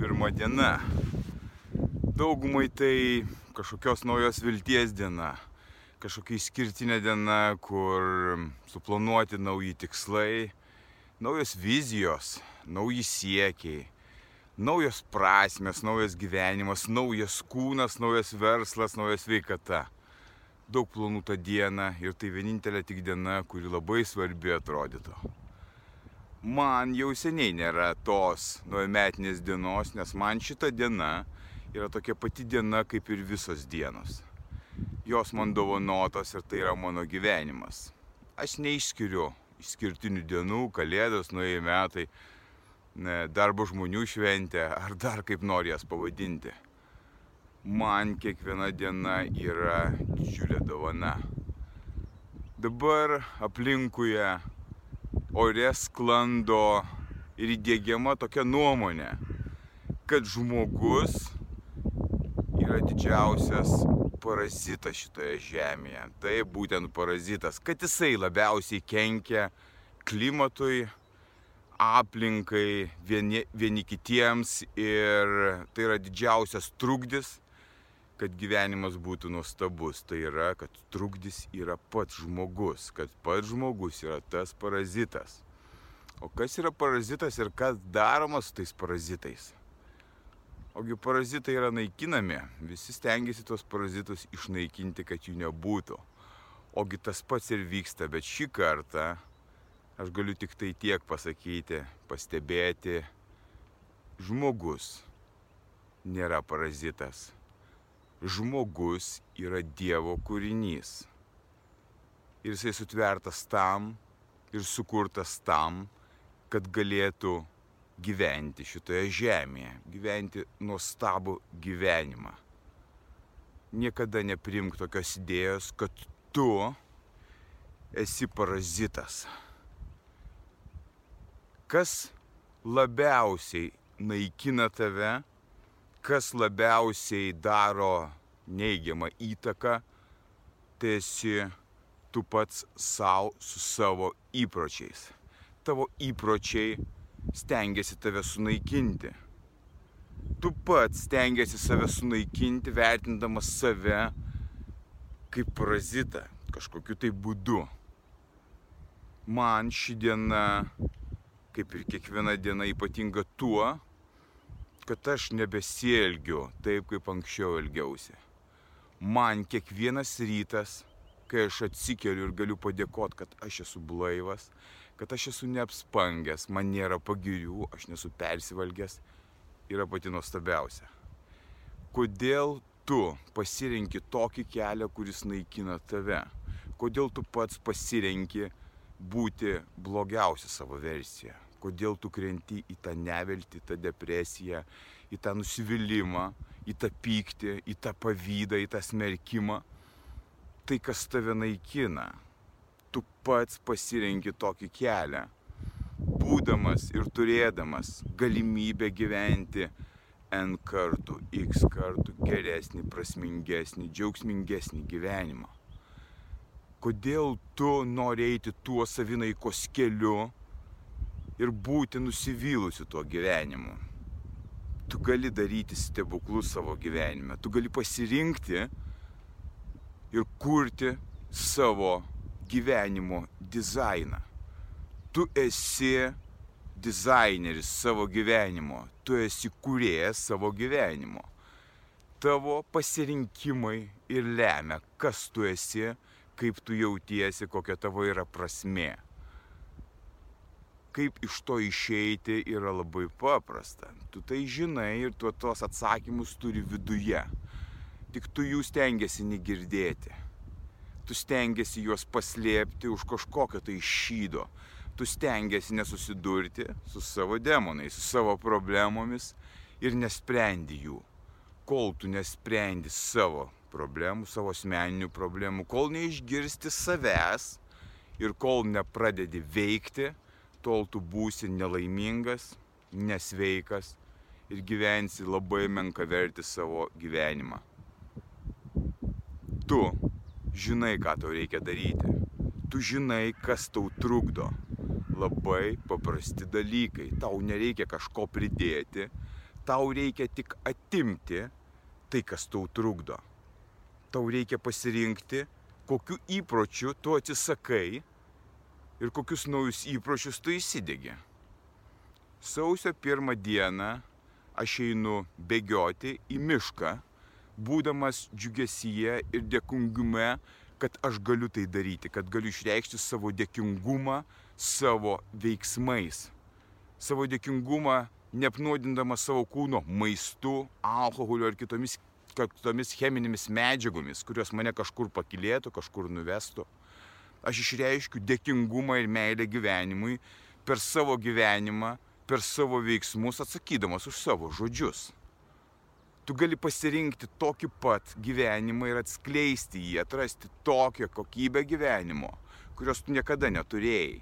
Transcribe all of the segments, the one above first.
pirma diena. Daugumai tai kažkokios naujos vilties diena, kažkokia išskirtinė diena, kur suplanuoti nauji tikslai, naujos vizijos, nauji siekiai, naujos prasmes, naujas gyvenimas, naujas kūnas, naujas verslas, naujas veikata. Daug planų tą dieną ir tai vienintelė tik diena, kuri labai svarbi atrodytų man jau seniai nėra tos naujametinės dienos, nes man šita diena yra tokia pati diena kaip ir visos dienos. Jos man dovanotos ir tai yra mano gyvenimas. Aš neišskiriu išskirtinių dienų, kalėdos, naujai metai, darbo žmonių šventė ar dar kaip nori jas pavadinti. Man kiekviena diena yra didžiulė dovana. Dabar aplinkuje ore sklando ir įdėgiama tokia nuomonė, kad žmogus yra didžiausias parazitas šitoje žemėje. Tai būtent parazitas, kad jisai labiausiai kenkia klimatui, aplinkai, vieni, vieni kitiems ir tai yra didžiausias trukdis kad gyvenimas būtų nuostabus. Tai yra, kad trukdys yra pats žmogus, kad pats žmogus yra tas parazitas. O kas yra parazitas ir kas daroma su tais parazitais? Ogi parazitai yra naikinami, visi stengiasi tos parazitus išnaikinti, kad jų nebūtų. Ogi tas pats ir vyksta, bet šį kartą aš galiu tik tai tiek pasakyti, pastebėti, žmogus nėra parazitas žmogus yra Dievo kūrinys. Ir jisai sutvertas tam ir sukurtas tam, kad galėtų gyventi šitoje žemėje, gyventi nuostabų gyvenimą. Niekada neprimk tokios idėjos, kad tu esi parazitas. Kas labiausiai naikina tave, kas labiausiai daro neigiamą įtaką, tai esi tu pats savo su savo įpročiais. Tavo įpročiai stengiasi tave sunaikinti. Tu pats stengiasi save sunaikinti, vertindamas save kaip parazitą kažkokiu tai būdu. Man ši diena, kaip ir kiekviena diena, ypatinga tuo, kad aš nebesielgiu taip, kaip anksčiau elgiausi. Man kiekvienas rytas, kai aš atsikeliu ir galiu padėkoti, kad aš esu blaivas, kad aš esu neapspangęs, man nėra pagirių, aš nesu persivalgęs, yra pati nuostabiausia. Kodėl tu pasirenki tokį kelią, kuris naikina tave? Kodėl tu pats pasirenki būti blogiausia savo versija? Kodėl tu krenti į tą neviltį, tą depresiją, į tą nusivylimą, į tą pyktį, į tą pavydą, į tą smerkimą. Tai, kas tave naikina, tu pats pasirenki tokį kelią, būdamas ir turėdamas galimybę gyventi N kartų, X kartų geresnį, prasmingesnį, džiaugsmingesnį gyvenimą. Kodėl tu nori eiti tuo savinaikos keliu, ir būti nusivylusiu tuo gyvenimu. Tu gali daryti stebuklus savo gyvenime, tu gali pasirinkti ir kurti savo gyvenimo dizainą. Tu esi dizaineris savo gyvenimo, tu esi kuriejas savo gyvenimo. Tavo pasirinkimai ir lemia, kas tu esi, kaip tu jautiesi, kokia tavo yra prasmė kaip iš to išeiti yra labai paprasta. Tu tai žinai ir tu tuos atsakymus turi viduje. Tik tu jų stengiasi negirdėti. Tu stengiasi juos paslėpti už kažkokio tai šydo. Tu stengiasi nesusidurti su savo demonais, su savo problemomis ir nesprendi jų. Kol tu nesprendi savo problemų, savo asmeninių problemų, kol neišgirsti savęs ir kol nepradedi veikti, tol tu būsi nelaimingas, nesveikas ir gyvensi labai menkaverti savo gyvenimą. Tu žinai, ką tau reikia daryti. Tu žinai, kas tau trukdo. Labai paprasti dalykai. Tau nereikia kažko pridėti, tau reikia tik atimti tai, kas tau trukdo. Tau reikia pasirinkti, kokiu įpročiu tu atsisakai ir kokius naujus įpročius tu įsidėgi. Sausio pirmą dieną aš einu bėgioti į mišką, būdamas džiugesyje ir dėkungume, kad aš galiu tai daryti, kad galiu išreikšti savo dėkingumą savo veiksmais. Savo dėkingumą neapnuodindamas savo kūno maistu, alkoholiu ar kitomis, kitomis cheminėmis medžiagomis, kurios mane kažkur pakilėtų, kažkur nuvestų. Aš išreiškiu dėkingumą ir meilę gyvenimui per savo gyvenimą, per savo veiksmus, atsakydamas už savo žodžius. Tu gali pasirinkti tokį pat gyvenimą ir atskleisti jį, atrasti tokią kokybę gyvenimo, kurios tu niekada neturėjai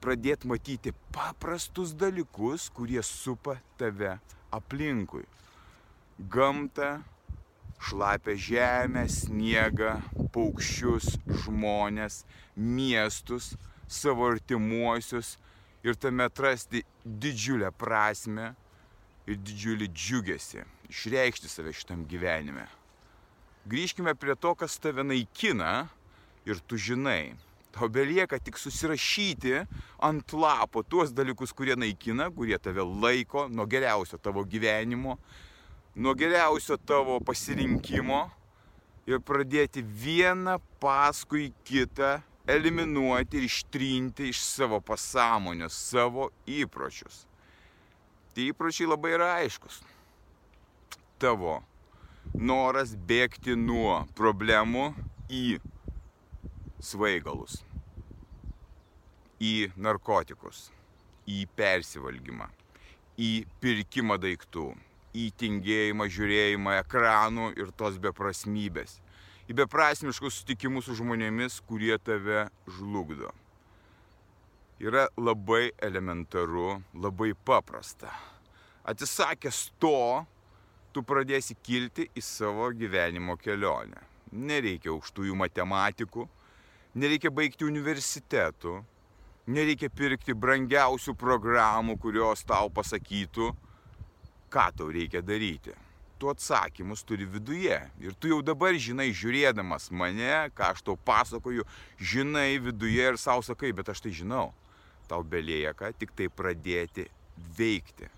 pradėti matyti paprastus dalykus, kurie supa tave aplinkui. Gamtą, šlapę žemę, sniegą, paukščius, žmonės, miestus, savo artimuosius ir tame atrasti didžiulę prasme ir didžiulį džiugesį, išreikšti save šitam gyvenime. Grįžkime prie to, kas tave naikina ir tu žinai, Tau belieka tik susirašyti ant lapo tuos dalykus, kurie naikina, kurie tave laiko nuo geriausio tavo gyvenimo, nuo geriausio tavo pasirinkimo ir pradėti vieną paskui kitą eliminuoti ir ištrinti iš savo pasąmonės savo įpročius. Tie įpročiai labai yra aiškus. Tavo noras bėgti nuo problemų į svaigalus, į narkotikus, į persivalgymą, į pirkimą daiktų, į tingėjimą, žiūrėjimą ekranų ir tos beprasmybės, į beprasmiškus sutikimus su žmonėmis, kurie tave žlugdo. Yra labai elementaru, labai paprasta. Atsisakęs to, tu pradėsi kilti į savo gyvenimo kelionę. Nereikia aukštųjų matematikų, nereikia baigti universitetų, nereikia pirkti brangiausių programų, kurios tau pasakytų, ką tau reikia daryti. Tu atsakymus turi viduje. Ir tu jau dabar žinai, žiūrėdamas mane, ką aš tau pasakoju, žinai viduje ir savo sakai, bet aš tai žinau. Tau belieka tik tai pradėti veikti.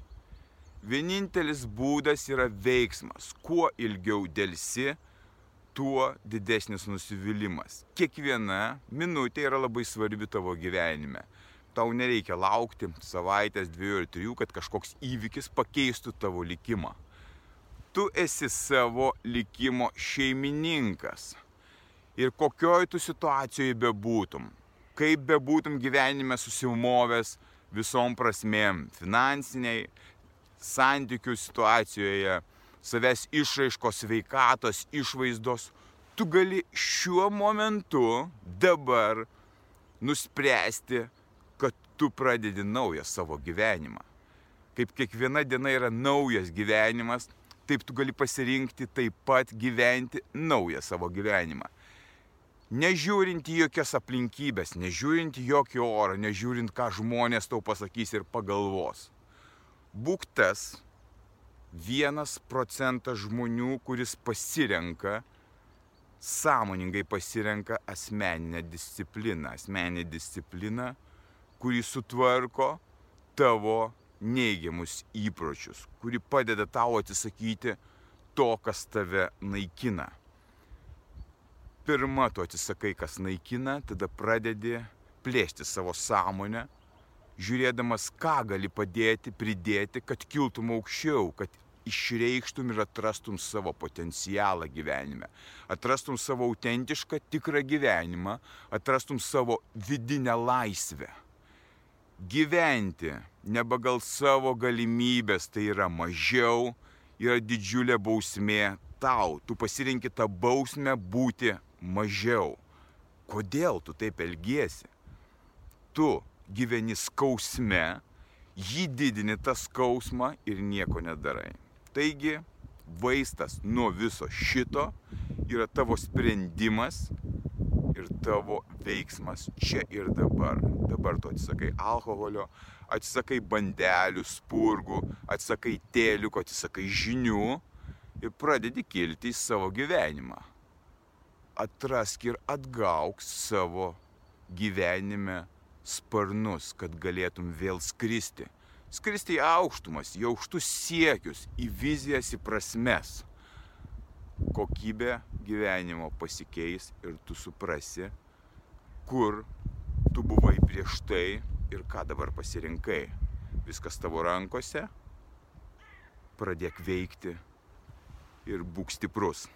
Vienintelis būdas yra veiksmas. Kuo ilgiau dėlsi, tuo didesnis nusivylimas. Kiekviena minutė yra labai svarbi tavo gyvenime. Tau nereikia laukti savaitės, dviejų ar trijų, kad kažkoks įvykis pakeistų tavo likimą. Tu esi savo likimo šeimininkas. Ir kokioj tu situacijoje bebūtum, kaip bebūtum gyvenime susimovęs visom prasmėm - finansiniai, santykių situacijoje, savęs išraiškos, sveikatos, išvaizdos, tu gali šiuo momentu dabar nuspręsti, tu pradedi naują savo gyvenimą. Kaip kiekviena diena yra naujas gyvenimas, taip tu gali pasirinkti taip pat gyventi naują savo gyvenimą. Nežiūrint į jokias aplinkybės, nežiūrint į jokį orą, nežiūrint, ką žmonės tau pasakys ir pagalvos. Būk tas, vienas procentas žmonių, kuris pasirenka, sąmoningai pasirenka asmeninę discipliną. Asmeninę discipliną, kuri sutvarko tavo neigiamus įpročius, kuri padeda tau atsisakyti to, kas tave naikina. Pirma, tu atsisakai, kas naikina, tada pradedi plėsti savo sąmonę, žiūrėdamas, ką gali padėti, pridėti, kad kiltum aukščiau, kad išreikštum ir atrastum savo potencialą gyvenime, atrastum savo autentišką, tikrą gyvenimą, atrastum savo vidinę laisvę. Gyventi ne pagal savo galimybės, tai yra mažiau, yra didžiulė bausmė tau. Tu pasirinki tą bausmę būti mažiau. Kodėl tu taip elgiesi? Tu gyveni skausme, jį didini tą skausmą ir nieko nedarai. Taigi, vaistas nuo viso šito yra tavo sprendimas ir tavo veiksmas čia ir dabar. Dabar tu atsisakai alkoholio, atsisakai bandelių, spurgų, atsisakai tėliukų, atsisakai žinių ir pradedi kilti į savo gyvenimą. Atrask ir atgauk savo gyvenime sparnus, kad galėtum vėl skristi. Skristi į aukštumas, į aukštus siekius, į vizijas, į prasmes kokybė gyvenimo pasikeis ir tu suprasi, kur tu buvai prieš tai ir ką dabar pasirinkai. Viskas tavo rankose, pradėk veikti ir būk stiprus.